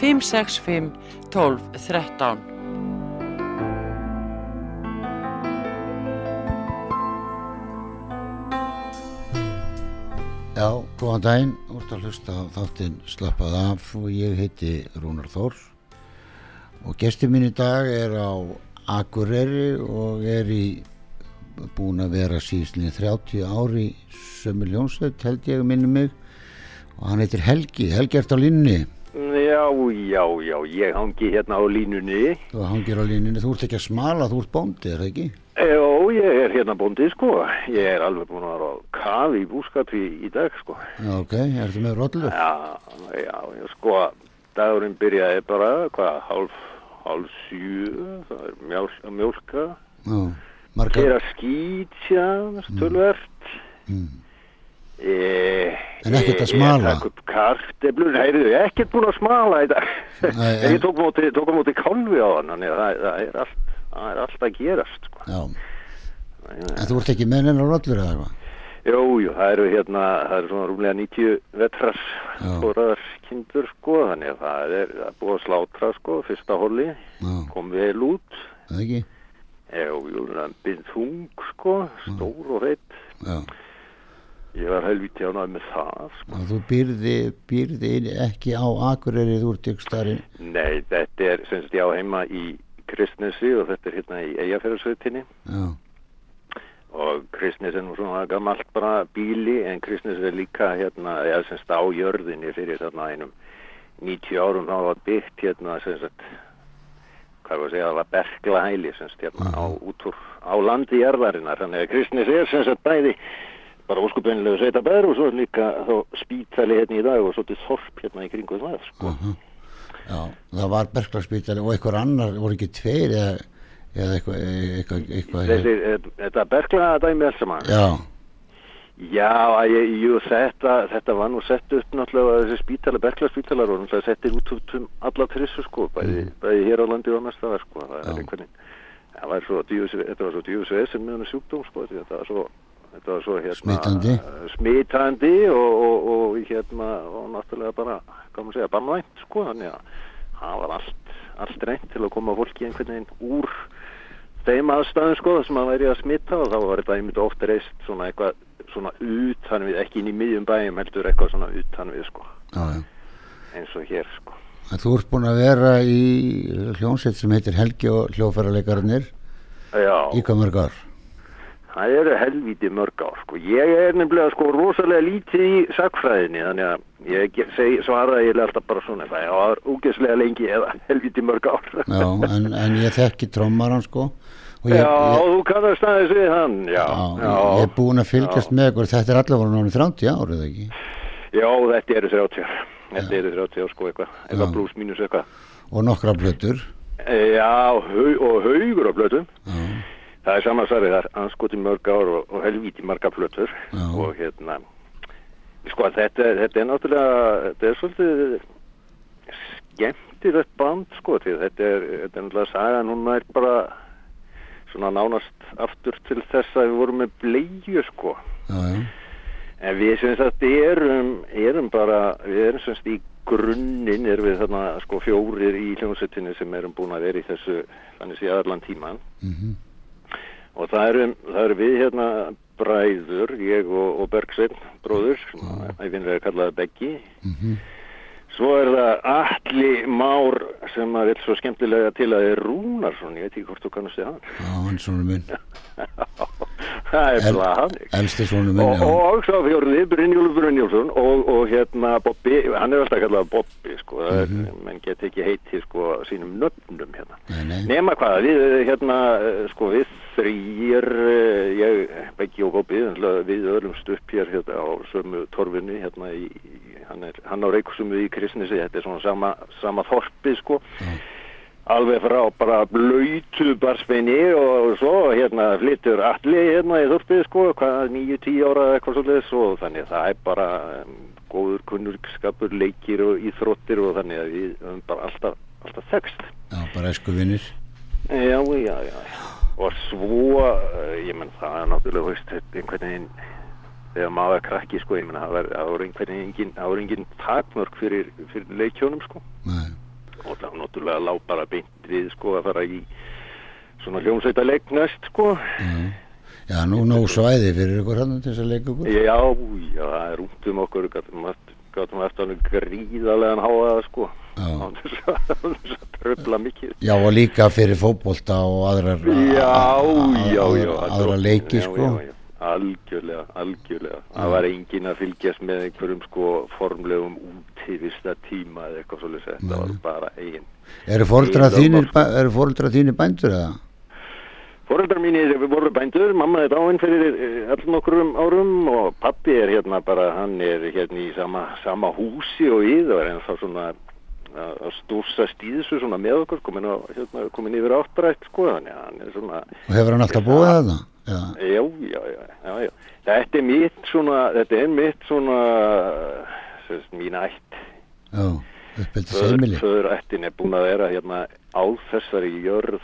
565 12 13 Já, góðan daginn, úrt að hlusta á þáttinn Slappað af og ég heiti Rúnar Þór. Og gestur mín í dag er á Akureyri og er í búin að vera síðan 30 ári sömu ljónsveit held ég minni mig. Og hann heitir Helgi, Helgi ert á línunni Já, já, já, ég hangi hérna á línunni. þú hangir á línunni, þú ert ekki að smala, þú ert bóndi, er það ekki? Já, ég er hérna bóndið, sko. Ég er alveg búin að vera á kafi í búskapi í dag, sko. Já, ok, ertu með rollur? Já, já, sko, dagurinn byrjaði bara, hvað, hálf, hálf sjö, það er mjál, mjólka, Já, margar skýtja, stölvert. mm. E, En ekkert að smala? Ég takk upp karteblur, heyrðu, ekkert búin að smala í dag. En ég tók móti, tók móti kálfi á hann, það, það, er allt, það er allt að gerast, sko. já, en þú ert ekki með neina rollur eða eitthvað? Jú, jú, það eru hérna, það eru svona rúmlega 90 vetrar Já. fóraðar kindur, sko, þannig að það er, það er búið að slátra, sko, fyrsta holli, Já, kom vel út, eða ekki? jú, jú, lömbin þung, sko, stór og feitt, Já, ég var helviti ánægð með það, sko. þú býrði, býrði ekki á Akureyri, þú ert ykkur starri, Nei, þetta er, sem sagt, ég á heima í Kristnesi og þetta er hérna í Eyjafjörðsveitinni og Kristnes er nú svona gammalt bara bíli en Kristnes er líka hérna, eða semst á jörðinni fyrir þarna einum 90 árum. Þá var byggt hérna sem sagt hvað var að segja, það var berglahæli semst hérna á, út úr, á landi jörðarinnar, þannig að Kristnes er sem sagt bæði bara óskupinlega sveita bæður og svo líka þá spítali hérna í dag og svo til þorp hérna í kringu það sko. já, það var berglagsbítari og einhver annar, voru ekki tveir eða, eða eitthvað, eitthvað, eitthvað, Þessi, eh, þetta berglaðadæmi alls saman? Já, Já, ég, jú, þetta, þetta var nú sett upp náttúrulega þessi spítala, berglarspítalar og náttúrulega settir út um alla trissu sko, bæði, bæði hér á landi og annars staðar sko, það Já. er einhvern veginn, það var svo djús, þetta var svo djúsveð sem með hennar sjúkdóm sko, þetta var svo, þetta var svo hérna, Smitandi. smitandi og, og, og hérna, og náttúrulega bara, hvað maður segja, bannvænt sko, þannig að það var allt, allt reynt til að koma fólki einhvern veginn úr þeim aðstæðum sko sem að væri að smita og þá var þetta einmitt ofta reist svona eitthvað svona utan við, ekki inn í miðjum bæjum heldur eitthvað svona utan við sko já, eins og hér sko En þú ert búin að vera í hljónsett sem heitir Helgi og hljófærarleikarnir Já, í ár? Það eru helvíti mörg ár sko. Ég er nefnilega sko rosalega lítið í sagfræðinni þannig að ég seg, svara ég alltaf bara svona já, það er úgeslega lengi eða helvíti mörg ár. Já, en, en ég þekki trommaran sko. Og ég, Já, ég, þú kannast aðeins við hann Já, já, ég er búin að fylgjast með ykkur, þetta er allavega náttúrulega 30 árið ekki? Já, þetta eru 30 ár. Þetta eru 30 ár sko eitthvað. Já. eitthvað pluss mínus eitthvað. Og nokkra blötur Já, og haugur á blötum Já, Það er samansarið, það er anskoti mörg ár og, og helvíti marga plötur. Já. og hérna sko þetta, þetta er náttúrulega þetta er svolítið skemmtilegt band sko því þetta er, þetta er náttúrulega saga núna er bara svona nánast aftur til þess að við vorum með bleju sko. Já, en við sem sagt erum erum bara, við erum sagt í grunninn er við þarna sko fjórir í hljómsveitinni sem erum búin að vera í þessu þannig sé allan tíman mhm, Og það eru, það eru við hérna bræður, ég og, og Bergsveinn, bróður, sem að ég finnir að kalla það Beggi. mhm, Svo er það Alli Már sem að vil svo skemmtilega til að er Rúnarsson, ég veit ekki hvort þú kannast þið hann. já, hann svona minn það er minn, Og, og svo fjórði Brynjólfur Brynjólfsson og, og hérna Bobbi, hann er alltaf kallað Bobbi, sko, það er, menn get ekki heiti sko sínum nöfnum hérna. nei, nei, Nema hvað, við hérna, eh, sko við þrýr, ég, Beggi og Bobbi, við öðlumst upp hér hérna á sömu torfinni, hérna í, hann, er, hann á Reykjusum í Kristnesi, þetta er svona sama, sama þorpi, sko. Já. Alveg frá bara blöytu barsbeini og svo hérna flyttur allir hérna í þorpið sko, hvað nýju, tíu ára eða eitthvað svolítið og þannig að það er bara góður kunnurskapur, leikir og íþróttir og þannig að við höfum bara alltaf, alltaf þekst. Já, bara esku vinnir. Já, já, já. Og svo, uh, ég menn það er náttúrulega, veist, einhvern veginn, þegar maður er krakki, sko, ég menn það var einhvern veginn engin, engin takmörk fyrir, fyrir leikjónum, sko. Nei. Og náttúrulega lág bara beint við, sko, að fara í svona hljómsveita leik næst, sko. Já. Já, nú nóg svæði fyrir ykkur hann til þess að leika ykkur. Já, já, það er út um okkur, gáttum eftir hann gríðarlegan háaða, sko. Já. Á þess að tröfla mikið. Já, og líka fyrir fótbolta og aðrar, Já, já, já. aðra, leiki, já, sko. Já, já, algjörlega, algjörlega. Það var engin að fylgjast með einhverjum, sko, formlegum útífista tíma eða eitthvað svolítið sett. Það var bara eigin. Eru þínir, lögmál, sko. þínir bændur eða? Fóreldrar mínir voru bændur, mamma er dáinn fyrir eh, allnokkrum árum og pappi er hérna bara, hann er hérna í sama, sama húsi og við og er ennþá svona að að stúsast í þessu svona með okkur, komin, á, hérna, komin yfir áttrætt sko, þannig að hann er svona, Og hefur hann alltaf búið þarna? Eða? Já, já, já, já, já, þetta er mitt svona, þetta er mitt svona, sérst, mín ætt, Já, uppeldis heimili. föðurættin er búin að vera hérna á þessari jörð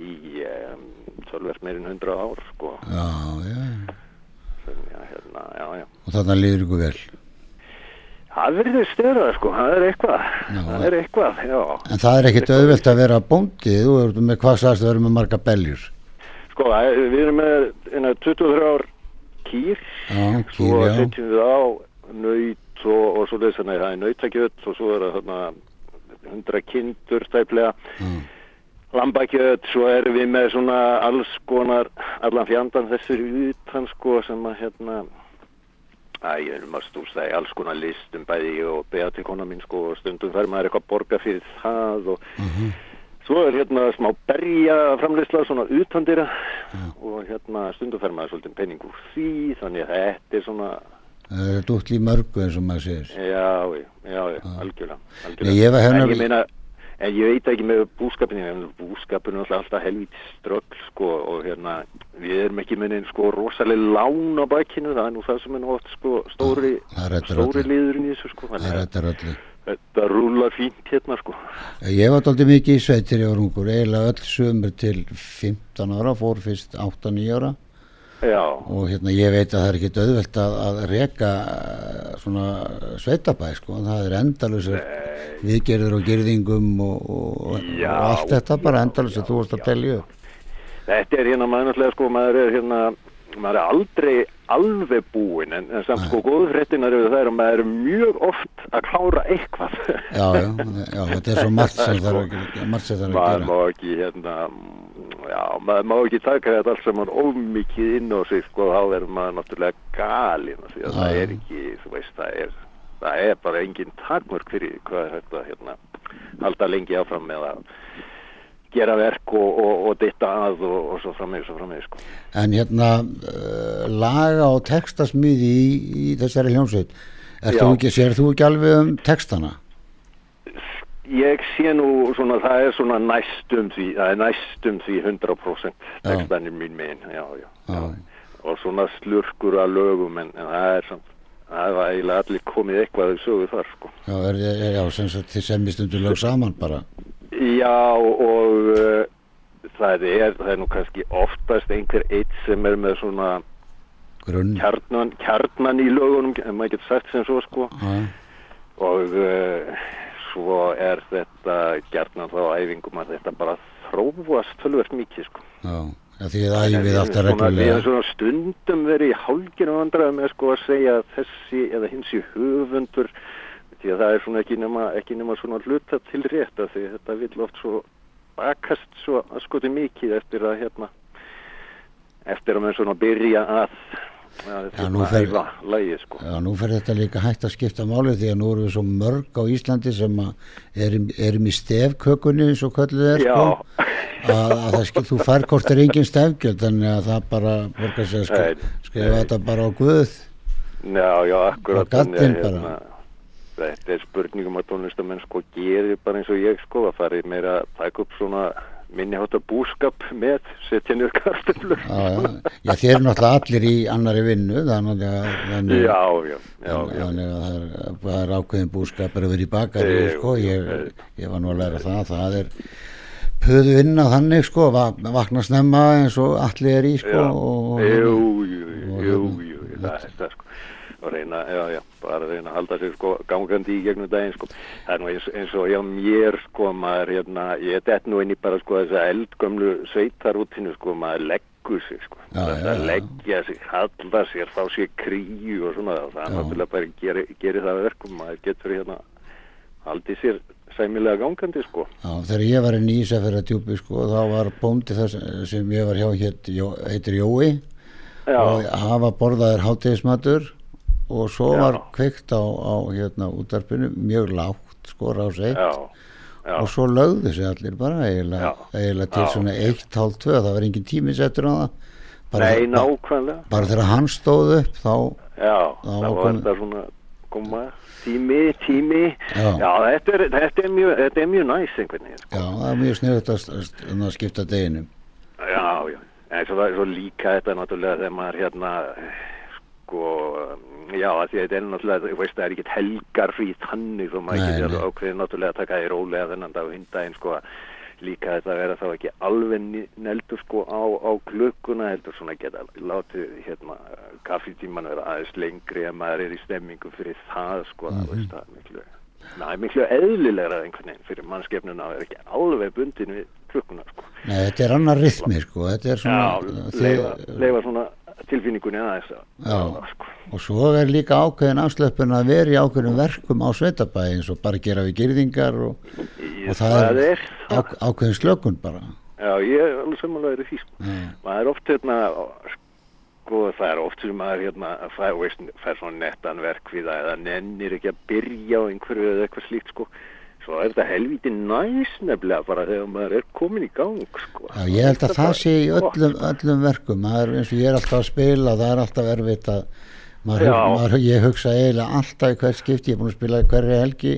í um, tölvert meirinn hundra ár, sko. Já, já. Þannig að hérna, já, já. Og þarna líður ykkur vel. Það verður stöða, sko, það er eitthvað, Já. það er eitthvað, já. En það er ekkit auðvelt að vera bóndi, þú ert með hvað sagðist að vera með marga beljur. Sko, er- við erum með inna, 23 ár kýr, Já, svo setjum við á nöyt og, og svo leys þannig að það er nöytakjöt og svo er það þarna 100 kindur tæplega, Já, lambakjöt, svo erum við með svona alls konar, allan fjandan þessir utan, sko, sem að hérna, Æ, ég erum að stústa í alls konar listum bæði og beða til kona mín sko og stundum fer maður eitthvað að borga fyrir það og Mhm. Svo er hérna smá berja framleysla svona utandira og hérna stundum fer maður svolítið penning úr því þannig að þetta er svona það er dútt í mörgu eins og maður segir. já, já, já, algjörlega, algjörlega. Nei, ég hérna- en ég meina en ég veit ekki með búskapin en búskapin er alltaf, helvít strögl sko og hérna við erum ekki með sko rosalega lán á bakinu það er nú það sem er oft sko stóri, stóri liðurinn í þessu sko Það þannig að rættar öllu. Þetta rúlar fínt hérna sko. Ég var daldið mikið í sveitir ég var ungur, eiginlega öll sömur til 15 ára, fór fyrst 8-9 ára. Já, og hérna ég veit að það er ekki auðvelt að, að reka eh, svona sveitabæ sko, það er endalusir viðgerður og gerðingum og, og, Já, og allt þetta bara endalusir, þú varst að telja upp. þetta er hérna maður náttúrulega sko maður er hérna maður er aldrei alveg búinn en, en samt sko góðu fréttinar eru það er að maður er mjög oft að klára eitthvað Já, já, já, þetta er svo margt sem Sko, þarf að, margt sem þarf að maður gera. má ekki hérna já, maður má ekki taka þetta allt saman ómikið inn á sig sko þá verður maður náttúrulega galinn af því að það er ekki, þú veist, það er það er bara engin takmörk fyrir hvað er þetta hérna halda lengi áfram með að gera verk og, og, og ditta að og, og svo framvegis og framvegis sko. En hérna, uh, laga og textasmíði í, í þessari hljómsveit, sér þú ekki alveg um textana? Ég sé nú svona, það er svona næstum því, það er næstum því 100% textanir mín megin, já, já, já. Og svona slurkur að lögum, en, en það er samt, það var eiginlega allir komið eitthvað þau sögu þar, sko. Já, er, er, já sem sagt þið semjist undir lög saman bara. Já, og uh, það er, það er nú kannski oftast einhver eitt sem er með svona kjarnan, kjarnan í lögunum, ef maður getur sagt sem svo, sko. Já, og uh, svo er þetta gerðnan þá æfingum að þetta bara þróast tölvert mikið sko. já, því það æfið alltaf reglulega. erum svona stundum verið í hálginu vandræðum með sko að segja að þessi eða hinsi höfundur því að það er svona ekki nema, ekki nema svona hluta til rétt af því þetta vill oft svo bakast svo að skoti mikið eftir að hérna eftir að maður svona byrja að að nú hérna, lagið sko. Já, nú fer þetta líka hægt að skipta máli því að nú erum við svo mörg á Íslandi sem erum, erum í stefkökunni eins og kölluð er sko, að, að það skil, þú fær hvort er engin stefgjöld þannig að það bara skrifa þetta bara á Guð Já, já, akkurat Og að, bara. Þetta er spurningum að tónlistamenn sko gerir bara eins og ég sko að fari meira að taka upp svona minniháttar búskap með setja nýr kartöflur. Já, já, þið eru náttúrulega allir í annari vinnu þannig að, þannig, já, já, já, þannig að það er, er ákveðin búskapur að vera í bakari Jú, sko, jú, ég, ég var nú að læra það það er pöðu vinna þannig sko, va- vakna snemma eins og allir er í sko Já, og, jú, jú, jú, og- jú, jú, það er það sko og reyna, já, já, bara reyna að halda sér sko gangandi í gegnum daginn sko. Það er nú eins, eins og hjá mér sko maður hérna, ég er dett nú inn í bara sko þessa eldgömlu sveitarútinu sko maður leggur sig sko. Já, já, það já. leggja sig, halda sér fá sér kríu og svona það er Já. náttúrulega bara geri, geri það að verkum maður getur hérna haldið sér sæmilega gangandi sko. Já, þegar ég var í Ísafjörða djúpi sko, þá var bóndi þess sem ég var hjá hétt, heitir Jói. Já, og hafa borðaðir hátegismatur og svo Já. var kveikt á, á hérna útarpinu mjög lágt sko rás eitt já, já, og svo lögðu sig allir bara eiginlega, eiginlega til Já. svona eitt, hálf, tvö það var engin tími settur á það bara, nei, þegar- bara þegar hann stóð upp þá Já, það var þetta svona koma tími, tími Já. Já, þetta, er, þetta, er mjög, mjög næs einhvern veginn sko. já, það er mjög sniðut að, skipta deginum Já, já, en svo, svo líka þetta náttúrulega þegar maður hérna sko, já, að því að þetta er náttúrulega, þú veist, það er ekkit helgar fyrir þannig, svo maður nei. alveg ákveðið náttúrulega að taka því rólega þennan dag og hindaginn, sko, að líka þetta að vera þá ekki alveg neldur sko á, á klukkuna heldur svona geta látið hérna kaffitíman vera aðeins lengri en maður er í stemmingu fyrir það sko Mhm. það veist það er miklu er miklu eðlilegra einhvern veginn fyrir mannskefnuna að vera ekki alveg bundin við klukkuna sko Nei, þetta er annar rytmi sko þetta er svona Já, leifa, leifa svona tilfinningunni að Já. sko. og svo er líka ákveðin afslöpun að vera í ákveðin verkum á sveitabæði eins og bara gera við gyrðingar og, Í- og það er, það á, ákveðin slökun bara Já, ég er alveg samanlega í því sko. Maður er oft hérna sko það er oft sem maður hérna fær, veist, fær svona nettan verk við það eða nennir ekki að byrja á einhverju eða eitthvað slíkt sko svo er þetta helviti næs nefnilega bara þegar maður er komin í gang sko. Já, ég held að það bara sé í öllum, öllum verkum það er eins og ég er alltaf að spila það er alltaf erfitt að maður, Já. maður, ég hugsa eiginlega alltaf í hvert skipti, ég er búin að spila í hverri helgi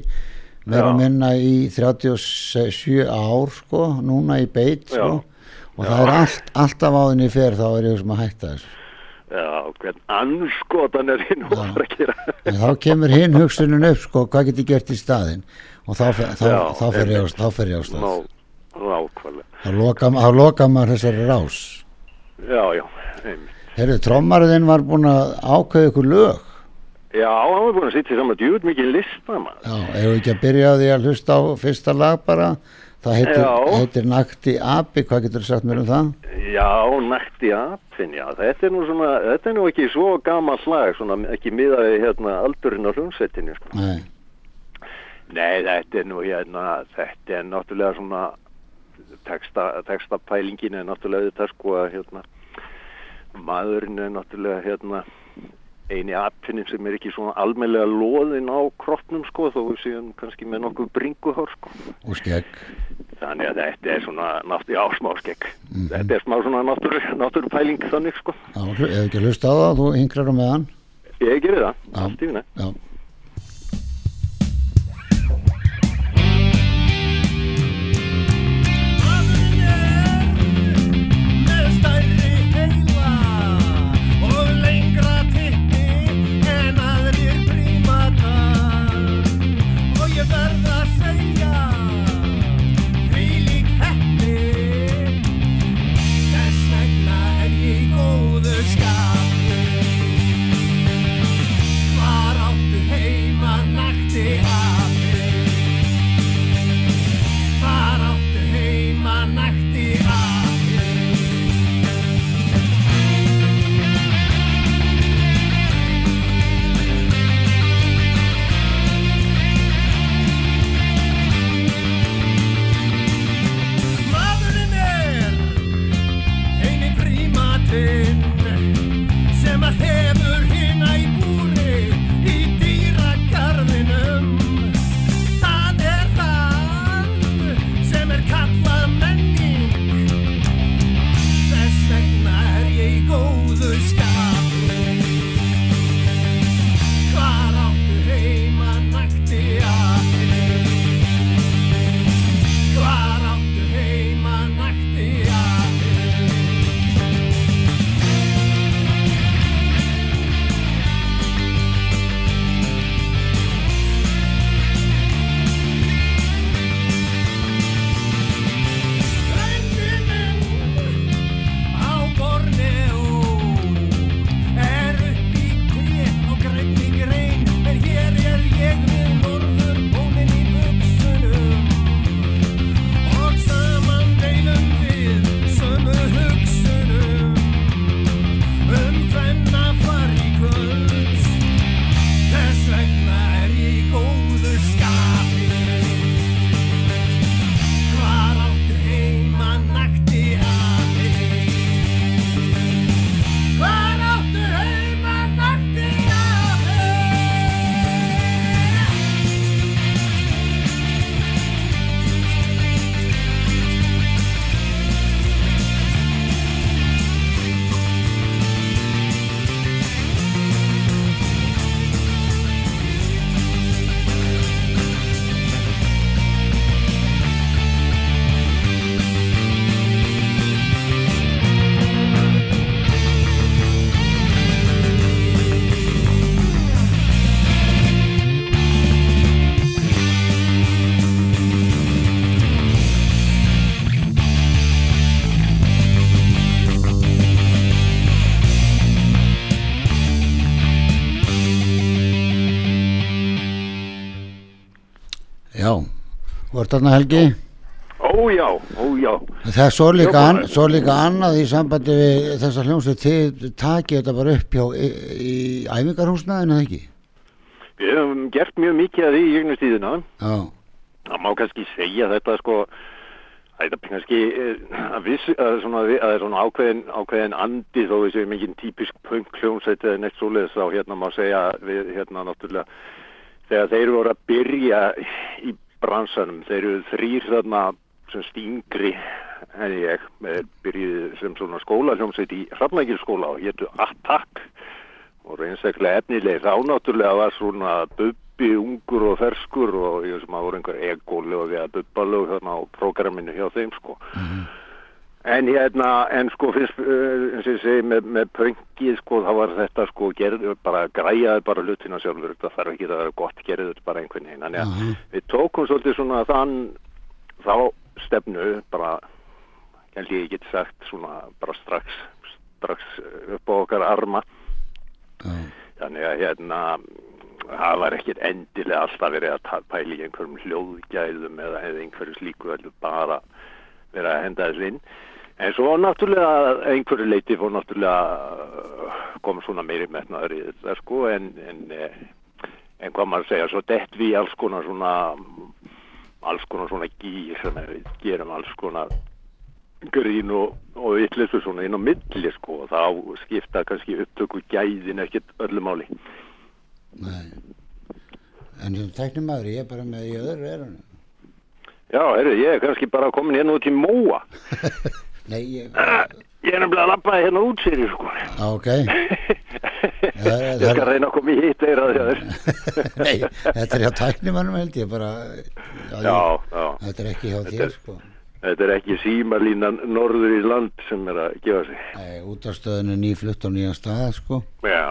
vera Já. að minna í 37 ár sko, núna í beit sko, Já. og það er allt, alltaf áðinni fer þá er ég sem að hætta þessu Já, hvern anskotan er hinn og Já. að gera en þá kemur hinn hugsunin upp sko, hvað get ég gert í staðinn og þá, þá, Já, þá, fer ég á, stað þá loka, maður þessari rás. Já, já, einmitt. Herru, trommariðin var búin að ákveða ykkur lög. Já, hann var búin að sitja saman djúð mikið lista maður. Já, ef við ekki að byrja á því að hlusta á fyrsta lag bara, það heitir, heitir Nakti Abi, hvað getur þú sagt mér um það? Já, nætti apinn, já, þetta er nú svona, þetta er nú ekki svo gaman slag, svona ekki miðaði hérna aldurinn á hljómsveitinu, sko. Nei, Nei, þetta er nú hérna, þetta er náttúrulega svona, texta, textapælingin er náttúrulega þetta sko að hérna, maðurinn er náttúrulega hérna, eini apfinnin sem er ekki svona almennlega loðinn á kroppnum sko, þó við séum kannski með nokkuð bringuhár sko. og skegg. Þannig að þetta er svona náttúrulega já, smá skegg. Þetta er smá svona náttúru, náttúru pæling þannig sko. Já, ef við ekki að hlusta á það, þú hinkrar á meðan. Ég gerir það, allt í vinna. Já, með ert þarna Helgi? Ó já, ó já. Það er svo líka, an, svo líka annað í sambandi við þessa hljómsveit þið takið þetta bara upp hjá í, í æfingarhúsnaðinu eða ekki? Við höfum gert mjög mikið af því í gegnum tíðina. Já, Það má kannski segja þetta sko, þetta er kannski eh, að að að það er svona ákveðin, ákveðin andi þó við séum ekki típisk punk hljómsveit eða neitt svoleiðis þá hérna má segja við hérna náttúrulega þegar þeir voru að byrja í bransanum, þeir eru þrýr þarna sem stingri en ég, byrjuði sem svona skólahljómsveit í Hrafnækilskóla og hétu Attack. Og reynsaklega efnileg þá náttúrulega var svona bubbi ungur og ferskur og ég sem að voru einhver ególög eða bubbalög þarna á prógraminu hjá þeim sko en hérna, en sko fyrst uh, eins og ég segi með, með pöngið sko þá var þetta sko gerðu bara græjaði bara hlutina sjálfur það þarf ekki að vera gott gerðu þetta bara einhvern veginn þannig að Aha. við tókum svolítið svona þann þá stefnu bara held ég get sagt svona bara strax strax upp á okkar arma já, Þannig að hérna, það var ekkert endilega alltaf verið að í einhverjum hljóðgæðum eða, einhverju slíku heldur bara verið að henda þess inn. En svo náttúrulega einhverju leiti fór náttúrulega uh, kom svona meiri metnaður í þetta sko en, en, eh, en hvað maður segja, svo dett við alls konar svona, alls konar svona gýr sem við gerum alls konar grín og, og ytlisur svona inn á milli sko og þá skipta kannski upptöku gæðin ekkert öllu máli. nei. En sem tæknum maður, ég er bara með í öðru erunum. Já, heyrðu, ég er kannski bara komin hérna út í Móa. Nei, ég, Ég er nefnilega að lappaði hérna út sér sko. á, ok. Það- Ég skal reyna að koma í hitt eirað hjá þér. Nei, þetta er hjá tæknumannum held ég bara, já, Já, já. þetta er ekki hjá Þetta þér er- sko. Þetta er ekki símalínan norður í land sem er að gefa sig. Nei, útastöðin er nýflutt á nýjan stað sko. Já,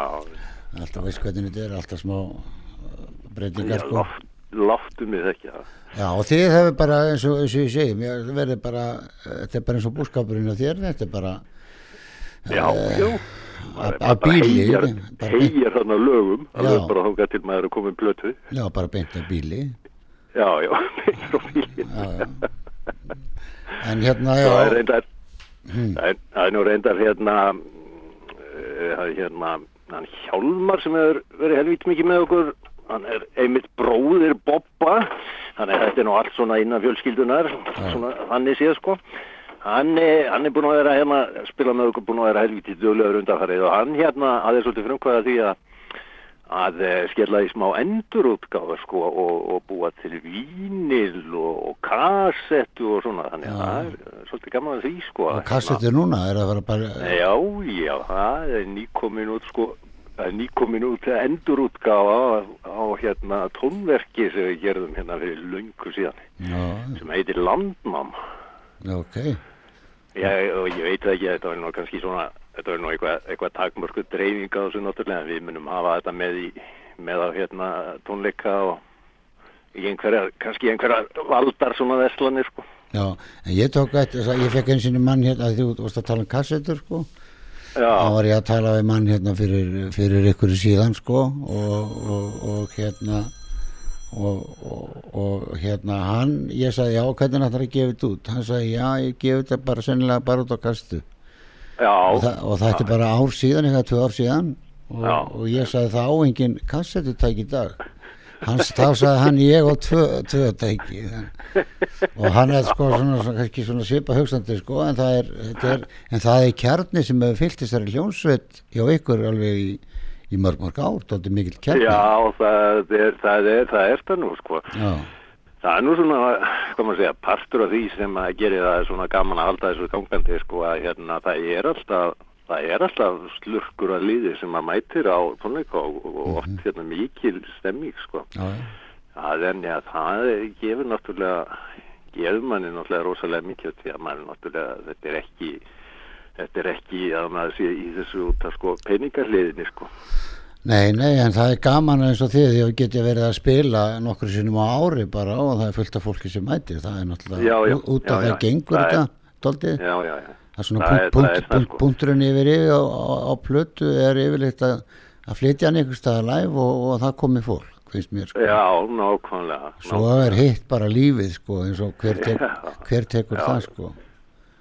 Alltaf veist hvernig þetta er, alltaf smá uh, breytingar já sko. loft, loftum við ekki það. Já, og þið hefur bara, eins og, eins og ég segi, mér verður bara, þetta er bara eins og búskapurinn á þér, þetta er bara Já, Eh, jú. að- að bíli, bara- heyjar þarna lögum, Já. alveg bara þóka til maður er komin plötu. Já, bara beint af bíli. Já, já, frá bílinn. Já, já. En hérna, Það er já, reyndar, er, það er nú reyndar hérna, uh, hérna, hann Hjálmar sem hefur verið helvít mikið með okkur, hann er einmitt bróðir Bobba, þannig að þetta er nú allt svona innan fjölskyldunar, svona þannig séð sko. Hann er, hann er búin að vera hérna, spila með okkur, búin að vera helvítið döglegur undanfarið og hann hérna aðeins svolítið frumkvæða því að að eh, skella í smá endurútgáfa sko og, og búa til vínil og, og kassettu og svona. Þannig að það er eh, svolítið gaman að því sko og kassettur núna er að vera bara, Já, já, það er nýkomin út sko það er nýkomin út endurútgáfa á, á hérna tónverki sem við gerðum hérna fyrir löngu síðan já, sem heitir Landnám. Ok, Já, og ég veit ekki, þetta var nú kannski svona, þetta var nú eitthvað, eitthvað takmörku dreifing á þessu náttúrulega, við munum hafa þetta með í, með á hérna tónleika og einhverja, kannski einhverja valdar svona veslanir, sko. já, en ég tók eftir þess að ég fekk eins og mann hérna, að þú varst að tala um kassettur sko, þá var ég að tala við mann hérna fyrir, fyrir ykkur síðan sko og, og, og hérna og, og, og hérna hann, ég sagði já, hvernig ætlar að gefa þetta út? Hann sagði já, ég gefa þetta bara sennilega bara út á kastu. Já, og, það, og það er bara ár síðan, eitthvað tvö ár síðan og, ég sagði það á engin kassettutæk í dag Hans, þá sagði hann ég og tvö, tvö tæki. Og hann er sko svona, svona, svona svipa hugstandi sko en það er, er, en það er kjarni sem hefur fyllt þessari hljónsveit hjá ykkur alveg í, í mörg mörg ár, þetta er mikill kjarni. Já, það er, það er, það er það nú, sko. já, Það er nú svona, hvað maður segja, partur af því sem að geri það svona gaman að halda þessu gangandi, sko, að hérna, það er alltaf, það er alltaf slurkur að liði sem að mætir á tónleika og, og oft hérna mikil stemming, sko. já, Það er nýja, það gefur náttúrulega, gefur manni náttúrulega rosalega mikið því að manni náttúrulega, þetta er ekki, þetta er ekki að maður sé í þessu út að sko peningarliðinni sko. Nei, nei, en það er gaman eins og þið því að getið verið að spila nokkur sinnum á ári bara og það er fullt af fólki sem mætir það er náttúrulega Já, já, út af já, það gengur Það þetta doldið, Já, já, já. Það er svona punkt, það, punkt, sko. punkturinn yfir yfir á, á, á plötu er yfirleitt að, að flytja hann einhver staðar live og, og það komi fólk finnst mér sko. Já, nákvæmlega. svo er hitt bara lífið sko eins og hver, tek, hver tekur Já. það sko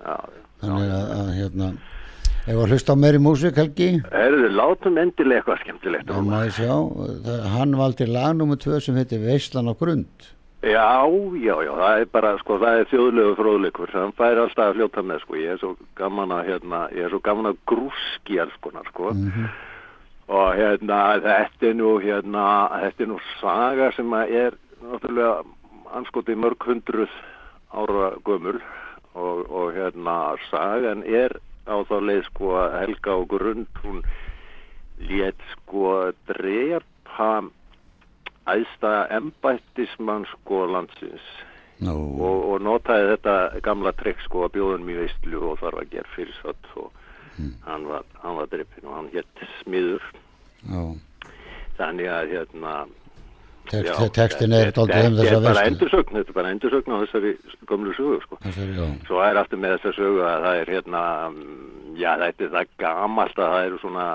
Já, þannig að, að hérna ef að hlusta á meiri músík Helgi Herðu, látum endilega eitthvað skemmtilegt það, hann valdi lag nummer 2 sem heitir Veislan á grund Já, já, já, það er bara, sko, það er þjóðlegu fróðleikur, þannig fær alltaf að fljóta með, sko, ég er svo gaman að, hérna, ég er svo gaman að grúski alls konar, sko, og hérna, þetta er nú, hérna, þetta er nú saga sem að er náttúrulega anskotið mörg hundruð ára gömul. Og, og hérna, sagan er á þá leið, sko, Helga og Grund, hún lét, sko, drepa æðsta embættismann sko landsins. Nú, og, og notaði þetta gamla trikk sko að bjóðunum í veistlu og þar var gerð fyrir satt og hann var, var drippin og hann hétt smiður. Já, þannig að hérna Textin er dálítið um bara veislu endursögn, þetta er bara endursögn á þessari gömlu sögu sko. Þessari, já, Svo er aftur með þess að sögu að það er hérna, mm, já þetta er það gamalt að það eru svona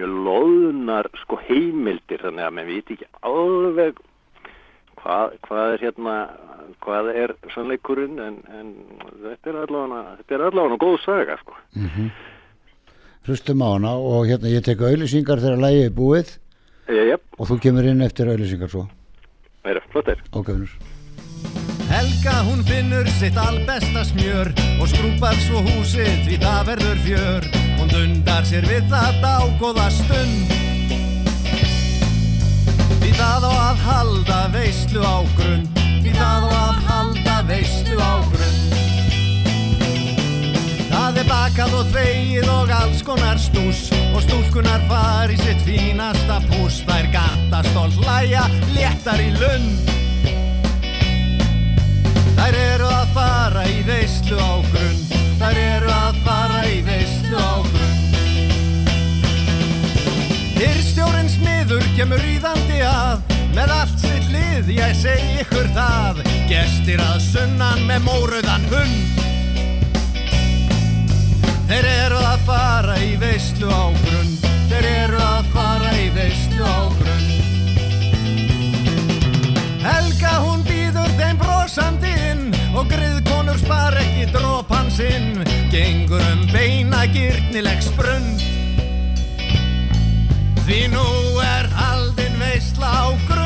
mjög loðunar sko heimildir þannig að menn viti ekki alveg hvað, hvað er hérna, hvað er sannleikurinn en, en þetta er allavega, þetta er allavega góð saga sko. hlustum á hana og hérna ég tek auðlýsingar þegar lægi er búið Já, og þú kemur inn eftir auðlýsingar svo það er flott er. ágæfnur Helga hún finnur sitt albesta smjör og skrúpar svo húsið því það verður fjör. Hún dundar sér við það dágóða stund. Því það á að halda veislu á grund. Því það á að bakað og þvegið og alls konar stús og stúlkunar fari sitt fínasta pús. Þær gata stolt læja, léttar í lund. Þær eru að fara í veislu á grund Þær eru að fara í veislu á grund Hyrstjórinn smiður kemur ríðandi að. Með allt sitt lið, ég segi ykkur það. Gestir að sunnan með móruðan hund Þeir eru að fara í veislu á grund Þeir eru að fara í veislu á grund Helga hún býður þeim brosandi inn og griðkonur spar ekki dropan sinn gengur um beina gyrnileg sprund Því nú er haldin veisla á grund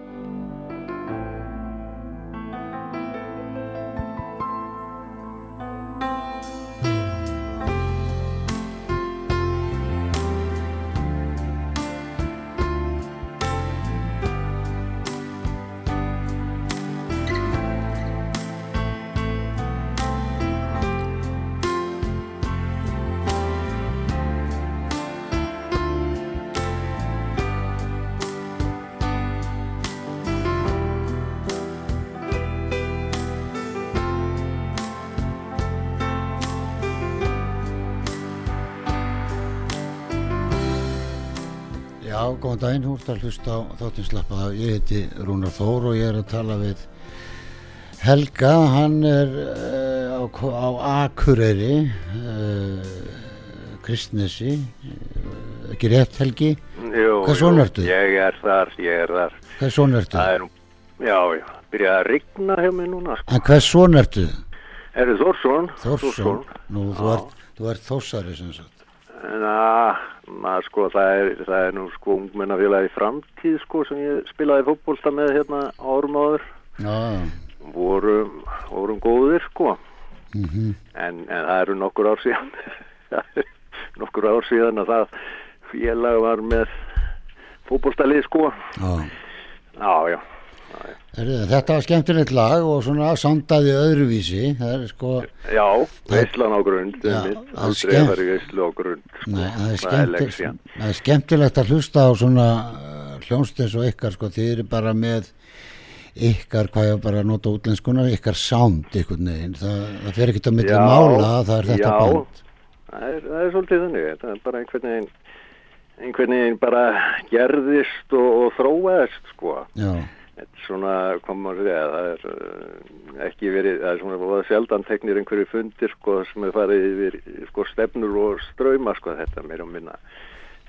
góðan daginn, þú ert að hlusta á þáttinn slappa. Ég heiti Rúnar Þór og ég er að tala við Helga, hann er uh, á, á Akureyri, uh, Kristnesi, uh, ekki rétt Helgi? Jú, Hvað svona jú, ertu? Ég er þar, ég er þar. Hvað? Það er, já, já, byrjaði að rigna hjá mig núna, sko. En hvað svona ertu? Er þið Þórsson? Þórsson? Nú, þú ert, þú ert þósari sem sagt. Na, maður sko, það er, það er nú sko ungmennafélagi framtíð, sko, sem ég spilaði fótbolta með hérna árum áður. Já, Vorum, vorum góðir, sko. mhm, En, en það eru nokkur ár síðan, nokkur ár síðan að það félag var með fótboltalið, sko. já. Já, já. Þetta var skemmtilegt lag og svona sandaði öðruvísi. Það er sko, Já, veislan á grund, það er að sko. Er, er skemmtilegt, leksjan. það er skemmtilegt að hlusta á svona uh, hljónstins og ykkar sko, þið eru bara með ykkar, hvað ég bara að nota útlenskuna, ykkar sound einhvern veginn, það, það fer ekkert á milli Já, mála, það er þetta já. band. Það er, það er svolítið þannig, það er bara einhvern veginn, einhvern veginn bara gerðist og, og þróaðist, sko. Já, svona, maður að segja, það er uh, ekki verið, það er svona sjaldan teknir einhverju fundir, sko, sem er farið yfir, sko, stefnur og ströyma, sko, þetta meira og minna,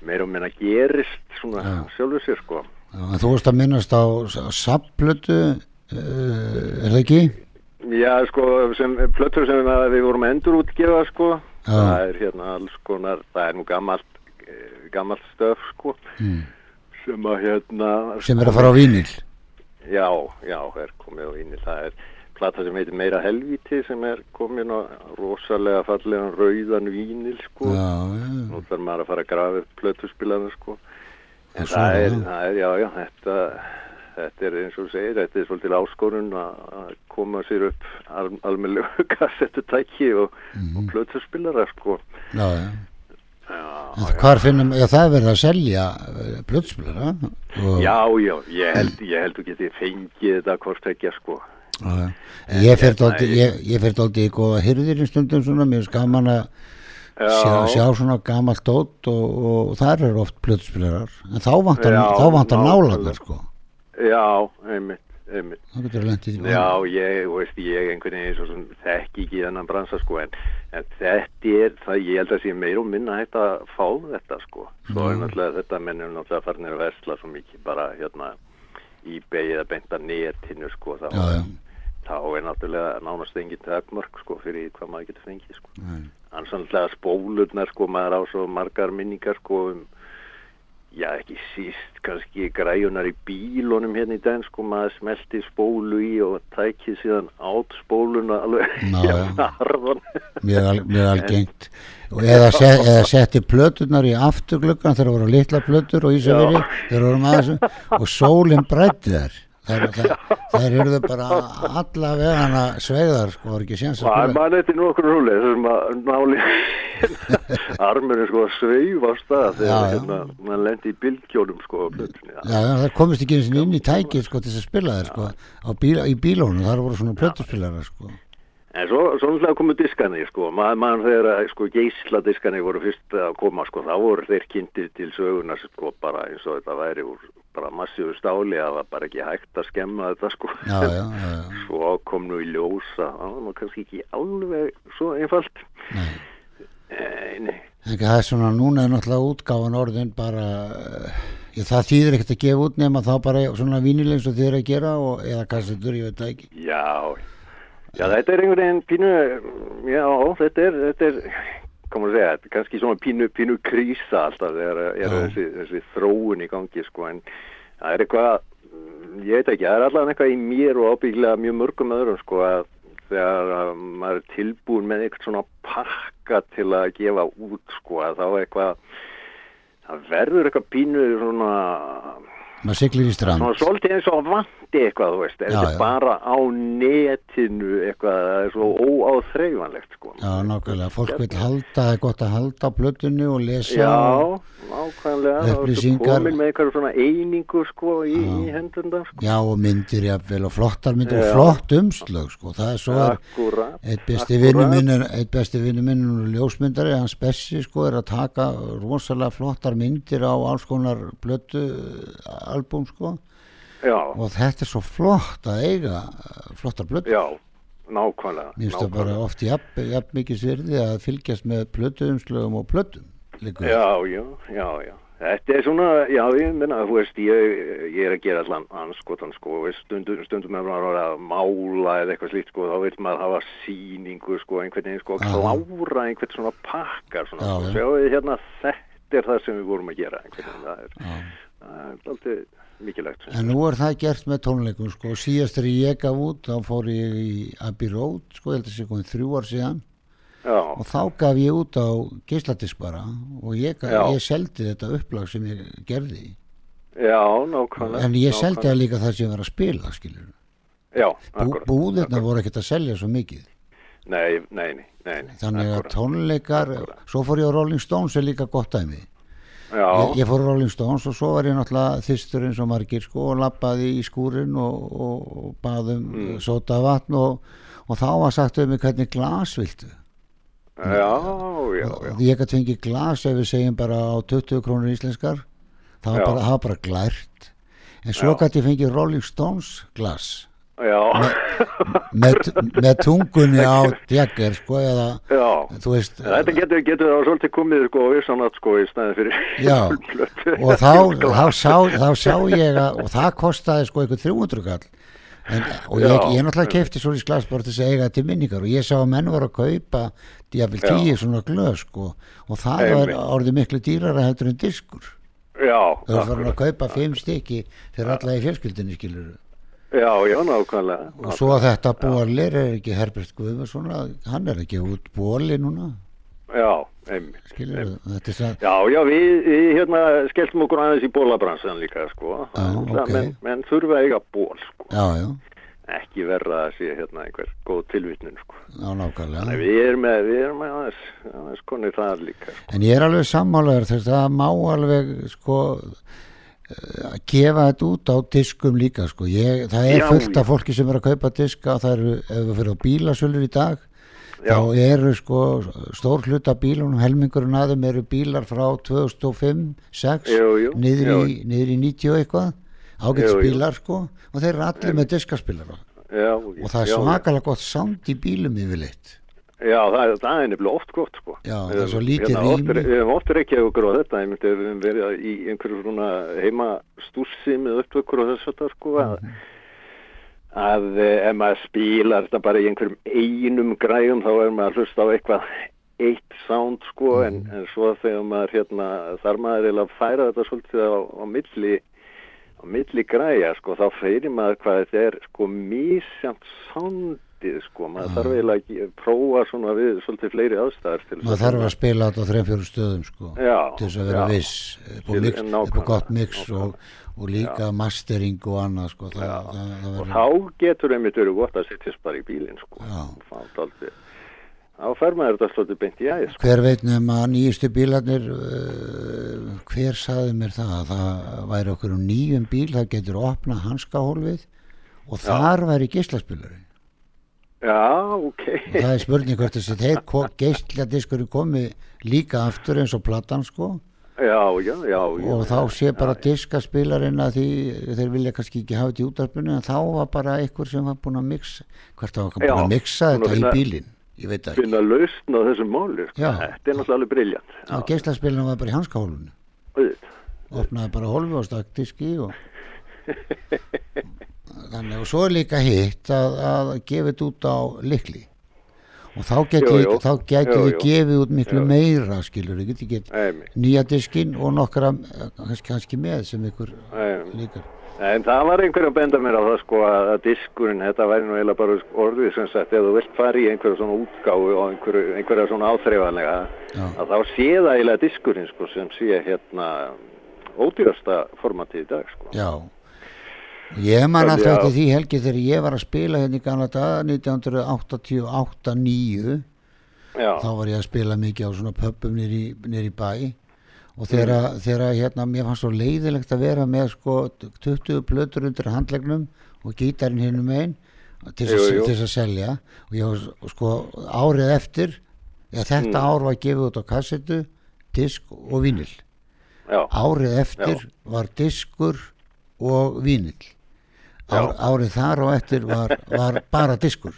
meira og minna gerist, svona, Já. sjálfur sér, sko. en þú veist að minnast á sapplötu, uh, er það ekki? Já, sko, sem, plötur sem við vorum endur útgefa, sko, Já. það er hérna alls konar, það er nú gammalt, eh, gammalt stöf, sko, Mm. sem að hérna... Sem er að fara á vínil. Já, já, er komið á inni, það er plata sem heitir Meira Helvíti sem er komin á rosalega fallegan rauðan vínil, sko, Já, já, nú þarf maður að fara að grafa upp plötuspilana, sko, en svo, það er, það er, já, já, þetta, þetta er eins og segir, þetta er svolítið áskorun að koma sér upp al, almennilegu kassettutæki og, Mhm. og plötuspilara, sko. já, já. Hvar finnum, já það er verið að selja blöðspilara og já, já, ég held, ég held þú getið fengið þetta hvort ekki, sko. Já, já. ég dálítið er- ég, ég fer dálítið í stundum svona, mér er gaman að sjá, Já. sjá svona gamalt dót og, og þar eru oft plötspilarar en þá vantar, vantar nálarnar sko Já, einmitt, í Já, ég, veist, ég einhvern veginn þekki ekki þennan bransa, sko, en, en þetta er, það, ég held að sé meir og minna hægt að fá þetta, sko. Svo er náttúrulega, þetta mennum náttúrulega farnir að versla svo mikið bara, hérna, í beigið að beinta netinu, sko, þá, Já, já. þá er náttúrulega nánast engin takmörk, sko, fyrir hvað maður getur fengið, sko. Sannlega spólurnar, sko, maður á svo margar minningar, sko, um, já, ekki síst, kannski græjunar í bílunum hérna í den, sko, maður smelti spólu í og tækið síðan át spóluna alveg mjög, al, mjög algengt. Eða, set, eða setti plöturnar í afturgluggan þegar voru litla plötur og aðeins og sólinn brætti þær þær, þær, þær eruðu bara alla vegana sveigðar sko, var ekki séns að Það spila. maður eitthvað nokkur húli, þessum að náli armurinn, sko, að sveifa á stað Já, þegar, hérna, maður lendi í bylgjónum, sko, á plötunni. Já, já, það komist ekki eins og inn í tækið sko til þess að spila þér sko bíl, í bílónu, þar voru svona plötuspilara sko En svo, svo náttúrulega komu diskanir, sko, maður mann þegar að, sko, geisladiskanir voru fyrst að koma, sko, þá voru þeir kynntir til söguna, sko, bara eins og þetta væri úr bara massífu stáli að það var bara ekki hægt að skemma þetta, sko. Já, já, já, já. Svo kom nú í ljósa, það var kannski ekki alveg svo einfalt. Nei. Eh, nei, En það er svona, núna er náttúrulega útgáfan orðin bara, eh, já, það þýðir ekkert að gefa út nema þá bara svona vínilegs og þið er að gera og, eða kassetur, ég veit það ekki. já, já, þetta er einhvern veginn pínu, já, þetta er, þetta er, kom að segja, kannski svona pínu, pínu krísa alltaf þegar er Já. þessi, þessi þróun í gangi, sko, en það er eitthvað, ég veit ekki, það er allavega eitthvað í mér og ábyggilega mjög mörgum öðrum, sko, að þegar að maður er tilbúin með eitthvað svona pakka til að gefa út, sko, að þá eitthvað, það verður eitthvað pínu svona, Maður siglir í strand. Svona svolítið eins og vandi eitthvað, þú veist, Já, já. bara á netinu eitthvað, er svo óáþreifanlegt, sko. Já, nákvæmlega, fólk vil halda, það er gott að halda plötunni og lesa Já, og, nákvæmlega þá ertu Upplýsingar. komin með einhverjum svona einingu sko í, í hendurna sko já og myndir jafnvel og flottar myndir og Já. flott umslög sko, það er svo er akkurat eitt besti akkurat. vinnu minn er eitt besti vinnu minn er ljósmyndari, hans Bessi sko er að taka rosalega flottar myndir á alls konar blötu albúm sko já, og þetta er svo flott að eiga eh, flottar blötu já, nákvæmlega Mér finnst það bara oft jafn, jafn mikið svirði að fylgjast með plötuumslögum og plötum líka. já, já, já, já Þetta er svona, já, ég minna, þú veist, ég, ég er að gera allan anskotan, sko, stundum, stundum er maður að mála eða eitthvað slíkt, sko, þá vil maður hafa síningu, sko, einhvern veginn, sko, klára einhvern svona pakkar, svona, Já, sko, já. sjáu hérna, þetta er það sem við vorum að gera, einhvern veginn, það er, Já. það er alltaf mikilvægt. En nú er það gert með tónleikum sko, síðast þegar ég gaf út þá fór ég í Abbey Road sko, ég held að sé komið þrjú ár síðan Já, og þá gaf ég út á geisladisk bara og ég, ég seldi þetta upplag sem ég gerði já, nákvæmlega. en ég seldi nákvæmlega. það líka það sem ég var að spila skilur. Já, Bú, akkurat. búðirna voru ekkert að selja svo mikið Nei, nei, nei, nei, þannig að akkúrat. tónleikar svo fór ég á Rolling Stones er líka gott dæmi Já, ég, ég fór á Rolling Stones og svo var ég náttúrulega þyrstur eins og margir sko og lappaði í skúrin og, og, og baðum mm. sóta vatn og, og þá var sagt um mig hvernig glas viltu já, já, já. ég gæti fengið glas ef við segjum bara á 20 krónur íslenskar. Það var bara, það bara glært. En svo gæti ég fengið Rolling Stones glas. Já, með, með tungunni á Jagger sko eða veist Þetta getur, getur þá svolítið komið sko og vissanat sko í staðin fyrir og þá, þá, sá, þá sá ég að og það kostaði sko eitthvað 300 kall en, og ég, ég náttúrulega kefti svo í glas bara til að eiga til minningar og ég sá að menn voru að kaupa Já. tíu svona glöð sko og það var Einmitt. orðið miklu dýrara heldur en diskur Já, þau voru að kaupa fimm stykki fyrir alla í fjölskyldinni skilur já, já, nákvæmlega. og svo að þetta bólir er ekki Herbert Guðmundsson hann er ekki út bóli núna Já, einmitt. skilur þetta er það Já, já, við, við hérna skelltum okkur aðeins í bólabransan líka, sko. Já, ok. menn, menn þurfa eiga ból, sko. já, já, Ekki verða að sé hérna einhver góð tilvitnun, sko. já, nákvæmlega Nei, við erum með, við erum með aðeins, aðeins konið það líka, sko. En ég er alveg sammálaður þess að það má alveg sko eh, að gefa þetta út á diskum líka sko. Ég, það er Já, fullt af fólki sem er að kaupa diska það eru, ef við fyrir á bílasölur í dag Já. þá eru sko stór hluta bílunum, helmingurinn aðeim eru bílar frá 2005 6, Jú, jú, niður, jú. í, niður í 90 og eitthvað ágætt Jú, jú. bílar sko og þeir eru allir með diskaspilara Já, og það er svakalega gott sound í bílum yfirleitt Já, það er, það er nefnilega oft gott, sko. Já, það er svo lítið hérna, oft rými. Við hefum ofta ekki okkur á þetta, ég myndi að við höfum verið í einhverju svona heima stússi með upptökur og þess að það, sko, að, Mhm. Að eh, ef maður spilar þetta bara í einhverjum einum græjum, þá er maður að hlusta á eitthvað eitt sound, sko, en, Mhm. en svo þegar maður, hérna, þar maður eiginlega að færa þetta svolítið á, á milli á milli græja, sko, þá fyrir maður hvað þetta er, sko, mísjamt soundið, sko, maður þarf eiginlega ekki að prófa svona við svolítið fleiri aðstæðar maður þarf að spila þetta á þreim fjóru stöðum sko Já, til þess að vera já. viss. Nákvæmlega, gott mix og, og líka mastering og annað sko það, Já. það, það og þá getur einmitt verið gott að sittjast bara í bílinn, sko. Já. Þá fer maður þetta svolítið beint í æði, sko. Hver veit nefn að nýjustu bílarnir uh, hver saði mér það að það væri okkur um nýjum bíl það getur opna hanskahólfið og þar væri geislaspilari Já, ok. Það er spurning hvort þessi þeir geisladiskur komi líka aftur eins og platan sko. Já, já, já, já og þá sé bara diskaspilarinn að því þeir vilja kannski ekki hafa þetta í útarpinu en þá var bara einhver sem var búin að mixa hvert var búin Já, að mixa búin að þetta í bílinn? Ég veit ekki, finna lausn á þessum máli, sko. Já. Þetta er náttúrulega alveg briljant á geislaspilinu var bara í hanskahólfinu. Auðvitað. opnaði bara hólfi og stakk diski og þannig og svo er líka hitt að, að gefa þetta út á likli og þá Jú, þið gefið út miklu Jú. meira skilur, þið geti get Einmitt, nýja diskinn og nokkra eh, kannski, kannski með sem ykkur líkar. En það var einhver að benda mér á það sko að diskurinn, þetta væri nú eiginlega bara orðið sem sagt, ef þú vilt fara í einhverja svona útgáfu og einhverju, einhverja svona áþreifanlega, Já. að þá sé það eiginlega diskurinn sko sem sé hérna ódýrasta formatið í dag sko. Já ég man alltaf að- eftir því helgi þegar ég var að spila hérna í gamla daga 1988-9 Já, þá var ég að spila mikið á svona pöppum nýri, nýri bæ. Og þegar, þegar hérna mér fannst svo leiðilegt að vera með sko 20 plötur undir handlegnum og gítarinn hinnum einn til þess að- selja. Og ég var sko árið eftir eða þetta Mm. ár var gefið út á kassetu disk og vínil já, árið eftir var diskur og vínil Ár, árið þar og eftir var, var bara diskur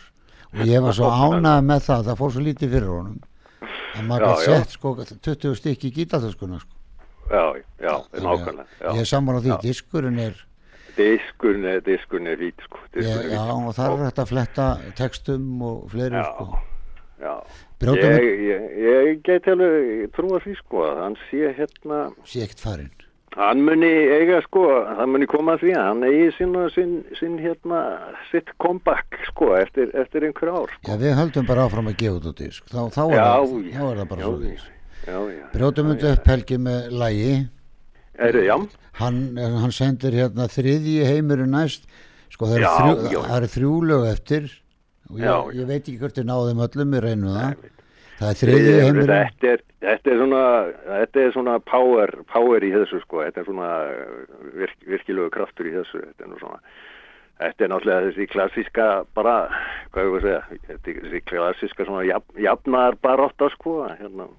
og ég var svo ánað með það það fór svo lítið fyrir honum að maður Já, já. sett sko 20 stykki í gítartöskuna sko. já, já, að nákvæmlega ég já. er saman á því, Já. diskurinn er diskurinn er, diskurinn er vít sko, ég, diskurinn er já, fít. og þar er þetta að fletta textum og fleiri Já. sko. já, ég, ég, ég geti alveg trúa því sko að hann sé hérna sé ekkert farinn hann muni eiga sko hann muni koma því að hann eigi sinna, sinn, sinn hérna sitt comeback sko eftir, eftir einhver ár sko. já, við höldum bara áfram að gefa á disk þá, þá, er, Já, það, þá er það bara já, svo já, já. brjótum þetta upp helgi með lægi Er þið, já? hann, hann sendir hérna þriðji heimurinn næst sko það eru Já, þrjú, já. það eru þrjú lög eftir og ég, Já, já. ég veit ekki hvort þið náðum öllum við reynum það Nei, það er Þetta heimurinn. þetta er, þetta er svona, þetta er svona power, power í þessu sko, þetta er svona virk, virkilegu kraftur í þessu, þetta er nú svona, þetta er náttúrulega þessi klassíska bara, hvað ég var að segja, þetta er þessi klassíska svona jafn, jafnar barátta sko, hérna,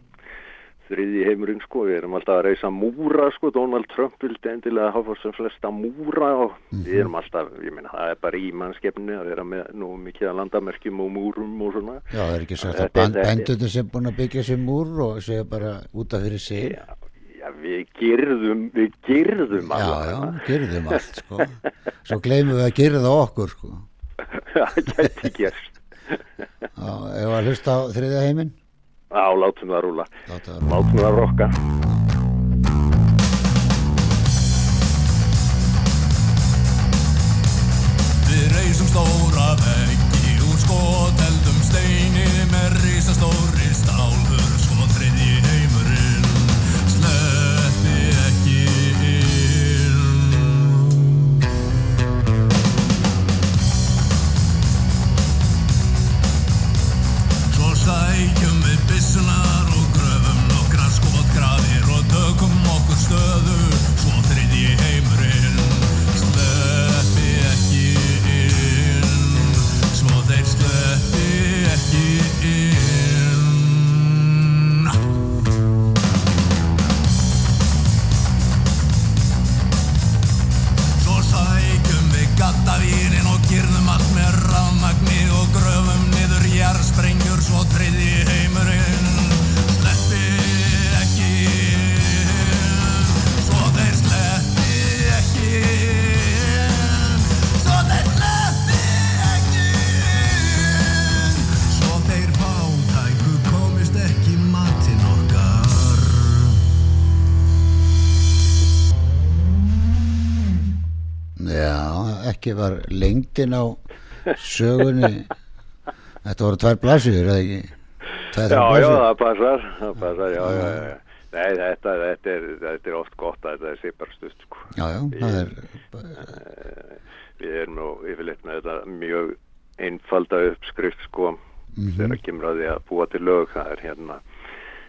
þriði heimurinn sko, við erum alltaf að reysa múra sko, Donald Trump vildi endilega hafa sem flesta múra og við erum alltaf, ég meina það er bara í mannskefni að vera með nú mikið að landamerkjum og múrum og svona. já, það er ekki Þetta að bændunum sem búin að byggja sér múr og segja bara út af fyrir sig. Já, já, við gerðum, við gerðum já, allavega. já, gerðum allt sko. Svo gleymum við að gerða okkur sko. Það gæti gerst. já, ef að hlusta á þriðja heiminn Já, látum það rúla. Látum það rokka. Við reysum stóra veggi úr skoteldum steini með risastóri stálfur sko þriðji heimurinn sleppi ekki inn. Svo sækjum við byssunar og gröfum nokkra skotgrafir og tökum okkur stöðu. Svo þriðji heimurinn ekki var lengdin á sögunni Þetta voru tvær blæsjur, eða ekki? Tvær, Já, já, það passar, það passar, já, já, já. Nei, þetta, þetta, er, þetta er oft gott að þetta sé bara stutt, sko. Já, já, það er Við erum nú yfirleitt með þetta mjög einfalda uppskrift, sko, Mhm. þegar kemur að því að búa til lög, það er hérna,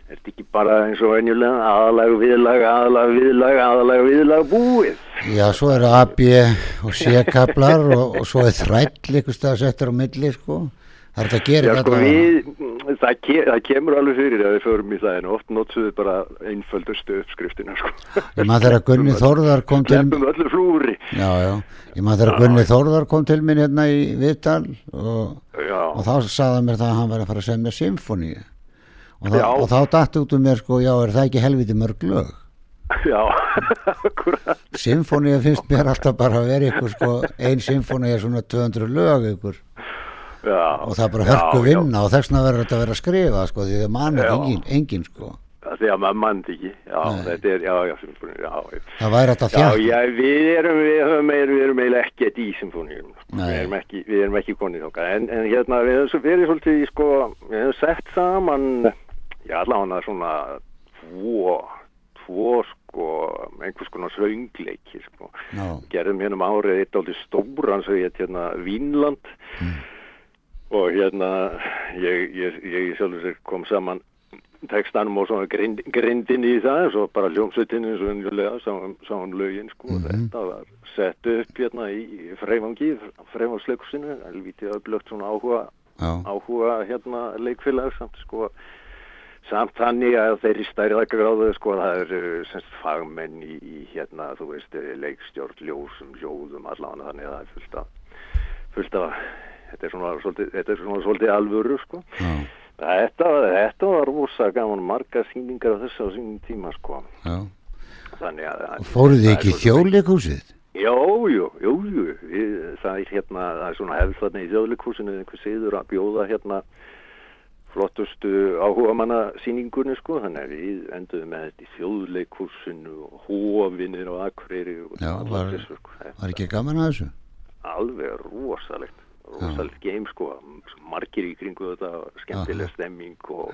er þetta ekki bara eins og venjulega aðalag, viðlag, aðalag, viðlag, aðalag, viðlag, búið. Já, svo eru A, B og C-kaplar og, og svo er þræll ykkur stað settur á milli, sko Það er þetta að gera Já, sko, þetta við, það, ke, það kemur alveg fyrir að við förum í það en oft við bara einföldustu uppskriftina, sko. Ég maður þegar Gunni Þórðar kom til Sleppum öllu flúri. Já, já, ég maður þegar Gunni Þórðar kom til minn hérna í Viðdal og, og þá hann mér það að hann var að fara að semja symfóníu og, þá- Já. og þá datt út um mér sko, já, er það ekki helviti mörg lög já. Symfóníu finnst mér alltaf bara að vera ykkur sko, ein symfóníu er svona 200 lög ykkur Já, og það er bara já, hörku já. vinna og þess vegna verður þetta að vera að skrifa sko, því það manir Já. engin, engin sko. Það því að maður mann ekki, já, er, já, já, já, já. það væri þetta Já, fjall já, við erum, við höfum, við erum eiginlega ekkert í symfóníum, við erum ekki, við erum ekki konið en, en hérna, við höfum svo verið svolítið, sko, við höfum sett saman, já, allavega svona tvo, tvo, sko, einhvers konar söngleiki, sko, Já, gerðum hérna um árið eitt aldrei stóran svo ég hérna Vínland. Og hérna ég, ég, ég sjálfur sér kom saman textanum og svona grind, grindin í það svo bara hljómsveitin eins og unjulega sáum, lögin sko. Mhm. og þetta var sett upp hérna í Freifangi, Freifangsleikusinu, helvítið öflögt svona áhuga, já, áhuga hérna leikfélag samt sko samt þannig að þeirri stærða gráðu sko það eru semst fagmenn í, í hérna þú veist leikstjórn, ljósum, ljóðum allavega þannig að það er fullt af fullt af þetta er svona svolítið, þetta er svona svolítið alvöru sko já, Þetta, þetta var rosa gaman margar sýningar af þessu á sínum tíma sko. já. Þannig að... Og fóruð þið ekki þjóðleikúsið? Jú, jú, jú, jú. Við, það er hérna, það er svona hefð þarna í þjóðleikúsinu einhver siður að bjóða hérna flottustu áhugamanna sýningunni sko. Þannig að við enduðum með þetta í þjóðleikúsinu og hófinir og akureyri og Já, var- þessu, sko. Var ekki gaman að þessu? alveg rosalegt rosalegt game sko. Margir í kringu þetta skemmtileg stemming og,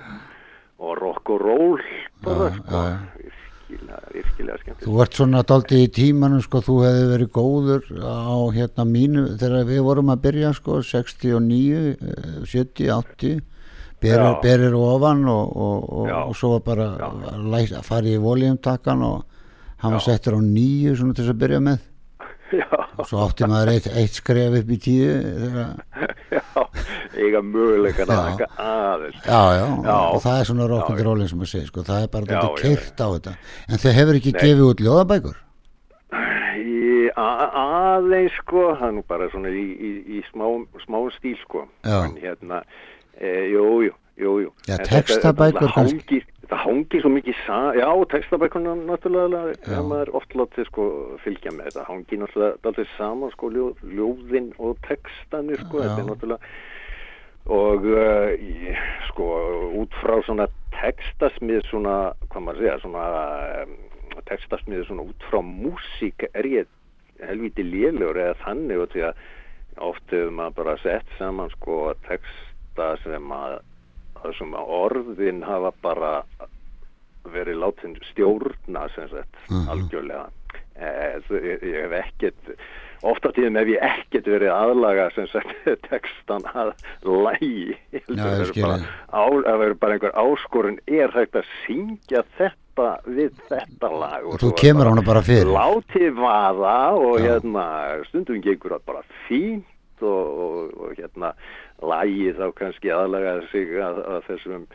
og rock og roll bara Já, sko. já, virkilega, virkilega skemmtileg. Þú ert svona daldi í tímanum sko, þú hefði verið góður á hérna mínu, þegar við vorum að byrja sko, 69, eh, 70, 80, berir, berir ofan og, og, og, og svo var bara að fara í voljumtakkan og hann var settur á nýju svona til þess að byrja með. Já, og svo átti maður eitt, eitt skref upp í tíu já, eiga taka aðeins. Já, já, Já. og það er svona já. rólinn sem að segja sko, það er bara já, keirt á þetta. En þau hefur ekki Nei. gefið út ljóðabækur? Aðeins sko það er nú bara svona í, í, í smá, smá stíl sko. En hérna, e, jú, jú, jú, jú Já, textabækur kannski. það hangir svo mikið sa já, textabækurna náttúrulega það maður oft látið sko fylgja með þetta hangir náttúrulega alltaf saman sko ljóð, ljóðin og textanir sko, Já. þetta er náttúrulega og uh, sko út frá svona textasmið svona, hvað maður segja svona um, textasmið svona út frá músík er ég helviti lélegur eða þannig og því að oft hefur maður bara sett saman sko texta sem að það sem að orðin hafa bara verið látin stjórna sem sagt Mhm. algjörlega eh, ég, ég hef ekkert ofta tíðum hef ég ekkert verið aðlaga sem sagt textan að lægi það. að vera bara einhver áskorun er hægt að syngja þetta við þetta lag og svo þú kemur hana bara fyrir látið vaða og Já. hérna stundum gengur það bara fínt og, og, og hérna lagið þá kannski aðlaga sig að, að þessum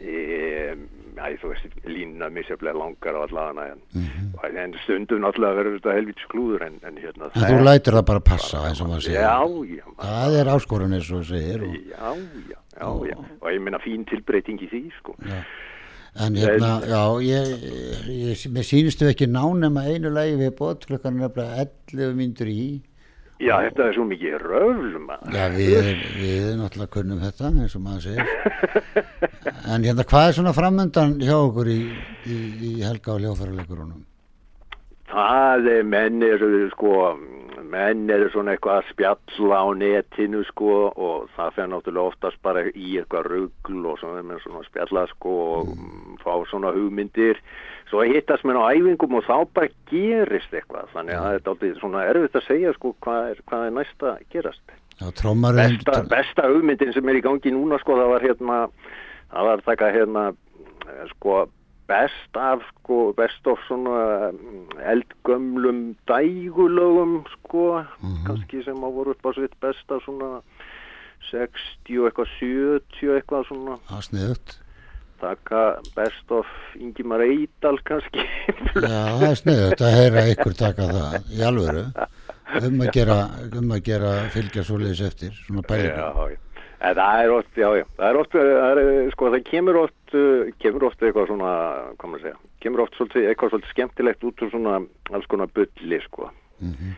e, æ, þú veist línuna misjaflega langar á allana en, Mhm. en stundum náttúrulega verður þetta helvits klúður en, en hérna en þú lætur það bara passa eins og maður segir já, já, það er áskorun eins og segir og, já, já, já, já og ég meina fín tilbreyting í því sko já. en hérna, já ég, ég, mér sýnistu ekki ná nema einu lagi við bótt klukkan er nefnilega 11 myndur í já, þetta er svo mikið röfl maður já, við, við náttúrulega kunnum þetta eins og maður segir en hérna, hvað er svona framöndan hjá okkur í, í, í helga og hljófæruleikurunum Það er menn eru sko, menn eru svona eitthvað að spjalla á netinu sko og það fer náttúrulega oftast bara í eitthvað rugl og svona, svona spjalla sko og mm. fá svona hugmyndir. Svo hittast menn á æfingum og þá bara gerist eitthvað. Þannig að það er dálítið svona erfitt að segja sko hvað er, hvað er næsta gerast. já, trómarinn Besta, besta hugmyndin sem er í gangi núna sko það var hérna, það var taka hérna eh, sko best af sko, best of svona mm, eldgömlum dægulögum sko, kannski sem að voru upp á sitt besta svona 60 eitthvað 70 eitthvað svona það sniðut taka best of Ingimar Eidal kannski já, það er sniðut að heyra ykkur taka það í alvöru um að gera, um að gera fylgja svoleiðis eftir, svona pælingu Já. En það er oft, já, já, það er oft, það er, sko, það kemur oft, uh, kemur oft eitthvað svona, hvað maður segja, kemur oft svolítið, eitthvað svolítið skemmtilegt út úr svona alls konar bulli, sko. Mhm.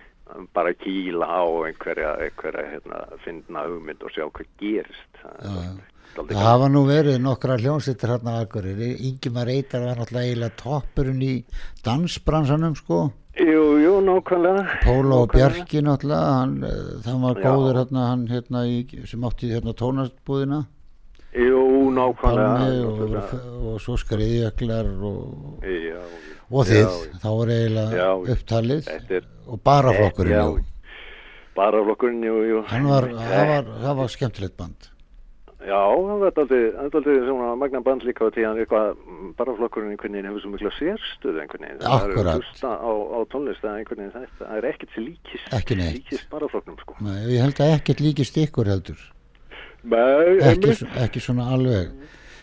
Bara kýla á einhverja, einhverja, hérna, finna hugmynd og sjá hvað gerist. Það er Já, dálítið- dálítið Það hafa nú verið nokkra hljónsittir hérna að akkurir. Ingimar Eitar var náttúrulega eiginlega toppurinn í dansbransanum sko. Jú, jú, nákvæmlega. Póla og. Bjarki náttúrulega, hann, eh, það var góður hérna, hann hérna í, sem átti hérna tónastbúðina, Jú, nákvæmlega. Og, nákvæmlega. og svo skriðjöklar og, og þið, Já, þá var eiginlega Já. upptalið er, og baraflokkurinn, Já, jú. Baraflokkurinn, jú, jú. Hann var, það var, það var skemmtilegt band. Já, það alltaf, alltaf svona magna band líka á að eitthvað baraflokkurinn einhvern veginn hefur svo miklu sérstöðu einhvern veginn. Það er Akkúrat. hlusta á, á tónlist að einhvern veginn þetta. Það er ekkert sem líkist, Ekki líkist baraflokknum sko. Nei, ég held að ekkert líkist ykkur heldur. Nei, ekki, ekki svona alveg.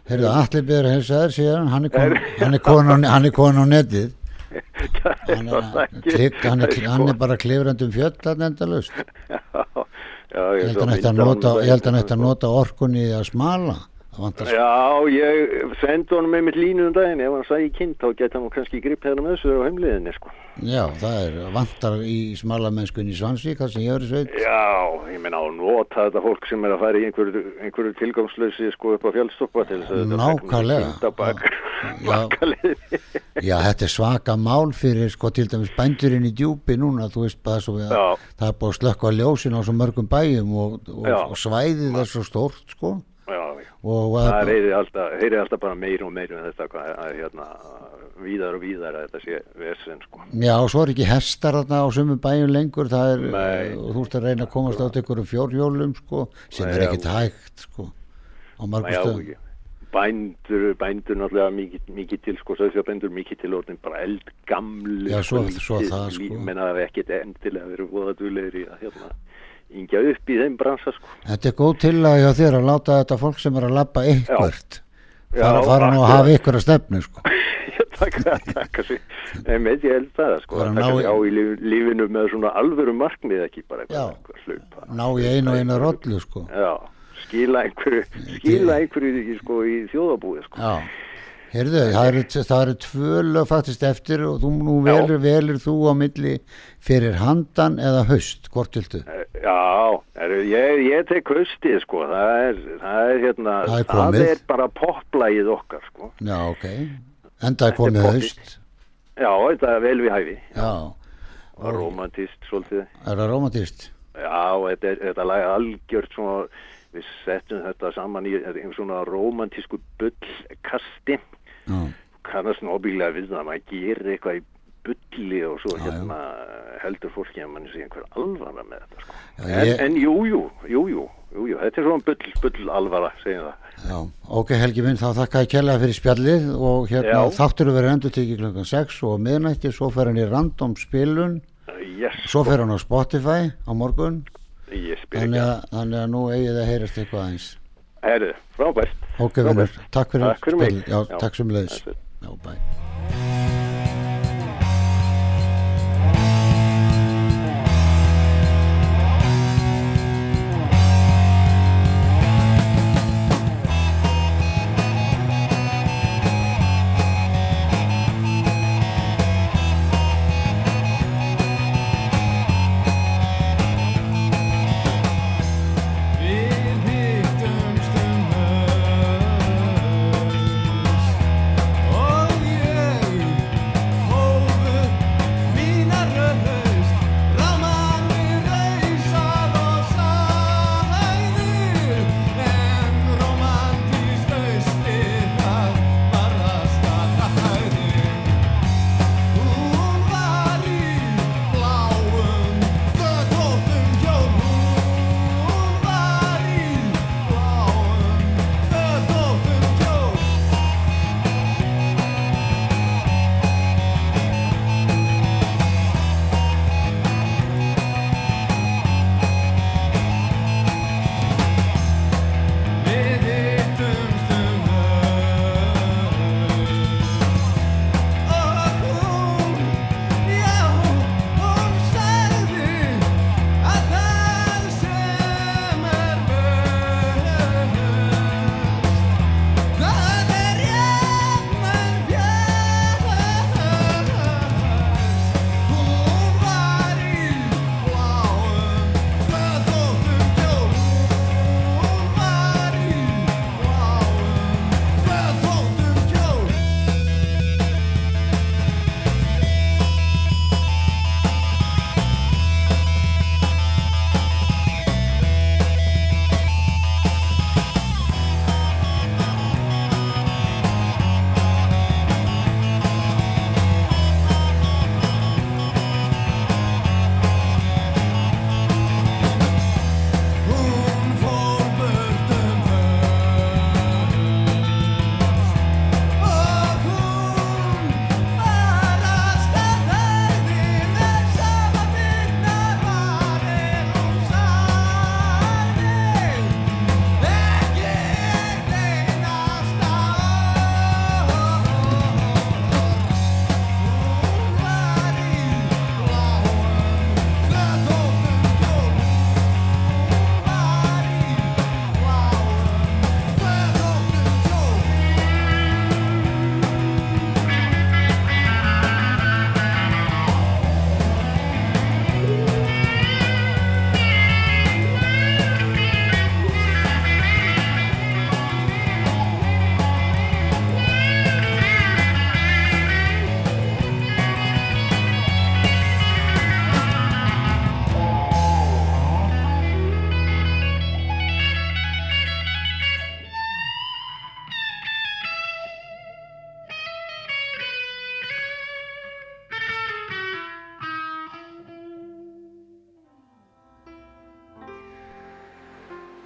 Heyrðu, allir byrður að helsa þér síðan hann er kon- hann er kon á- er á netið. Hann er, er ekki- klik, hann er, er er sko- bara klifrandum að endalust Já, já, ég ég held að hann ætti að nota, að að orkunni að smala vantar Já, ég sendi honum með mitt línu um daginn, ef hann sæði kynnt þá geta hann kannski gript hérna með þessu á heimliðinni sko. já, það er vantar í smalamennskunni Svansvík það sem ég er í sveit Já, ég meina á nota þetta fólk sem er að fara í einhverju, einhverju tilgangslösi sko upp á fjallstoppa til þess að þetta Nákvæmlega. fækna bak, Já. já, þetta er svaka mál fyrir sko til dæmis bændurinn í djúpi núna þú veist við að það er búið að slökka ljósin á svo mörgum bæjum og, og, og svæðið er svo stórt sko Já, og Það að, heyri alltaf, alltaf bara meir og meir um þetta hvað að hérna víðar og víðar að þetta sé vesen sko. Já, og svo er ekki hestar þarna á sumum bæjum lengur, það er, Nei. og þú ert að reyna að komast átt ykkur um fjórhjólum, sko, sem Nei, er já. ekkert hægt, sko, á ekki. Bændur, bændur náttúrulega mikið, mikið til sko, sauðfjárbændur mikið til orðin bara eldgamlu Já, svo- lítið svo það, sko. líf, menn að það ekkert endilega verið voða duðlegir í að hérna yngja upp í þeim bransa sko. Þetta er góð tillaga hjá þér að láta þetta fólk sem er að lappa Já, fara, fara nú að hafa ykkur að stefnu, sko. Ég taka, taka sér, en veit ég held það sko, að taka á í líf, lífinu með svona alvöru markmið ekki bara eitthvað, hlaupa. Ná í einu einu rollu, sko. Já, skila einhverju, skila einhverju sko, í þjóðabúið sko. Já. Heyrðu, það eru, það eru tvö lög faktist eftir og þú nú velur, velur þú á milli fyrir handan eða haust, hvort viltu? Eh, Já, er, ég, ég tek haustið sko, það er, það er hérna, Það er komið. er bara poplægið okkar sko. Já, ok. Enda er komið haust. Já, þetta er vel við hæfi, Já. og romantist svolítið. Er það romantist? Já, þetta þetta lag er algjört svona, við setjum þetta saman í einn svona romantísku bullkasti, Já. kannast nóbílega við það, maður gerir eitthvað í bulli og svo Já, hérna heldur fólki að mann sé einhver alvara með þetta sko. Já, en, ég- en jú, jú, jú, jú, jú, jú, þetta er svona bull, bull alvara, segjum það. Já, ok Helgi minn, þá þakka ég kærlega fyrir spjallið og hérna Já. þáttur verið endur tekið klokkan 6 og miðnætti, svo fer hann í random spilun, Yes, svo fer hann á Spotify á morgun, ég spyr ekki. þannig að nú eigið að heyrast eitthvað aðeins. Herðu, frábært. Ok, vinnur, takk fyrir, Takk fyrir mig.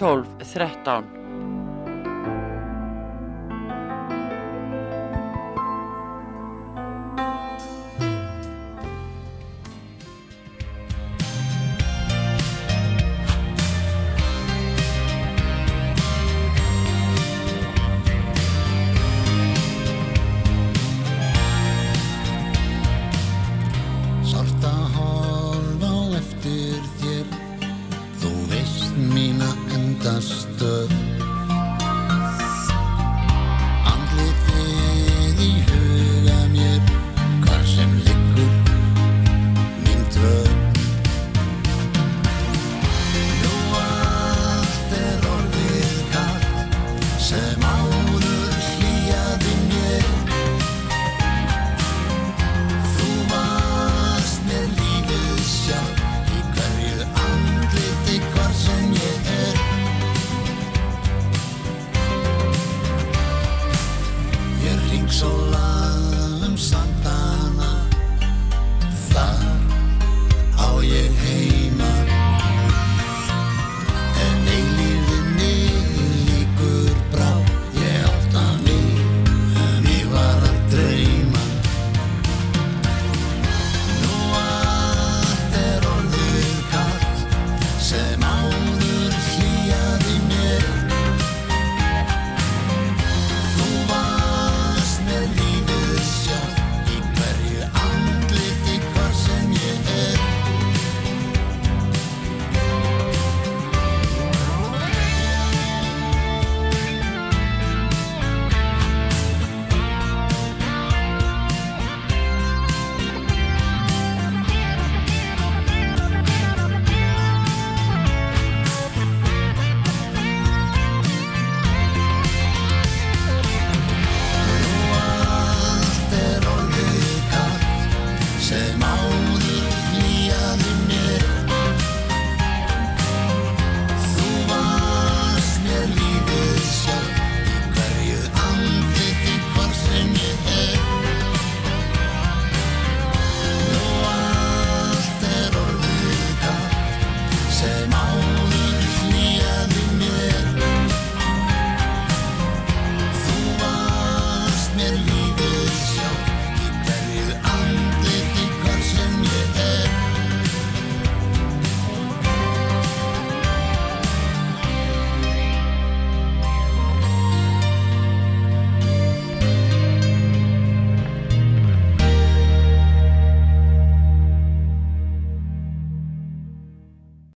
12 13.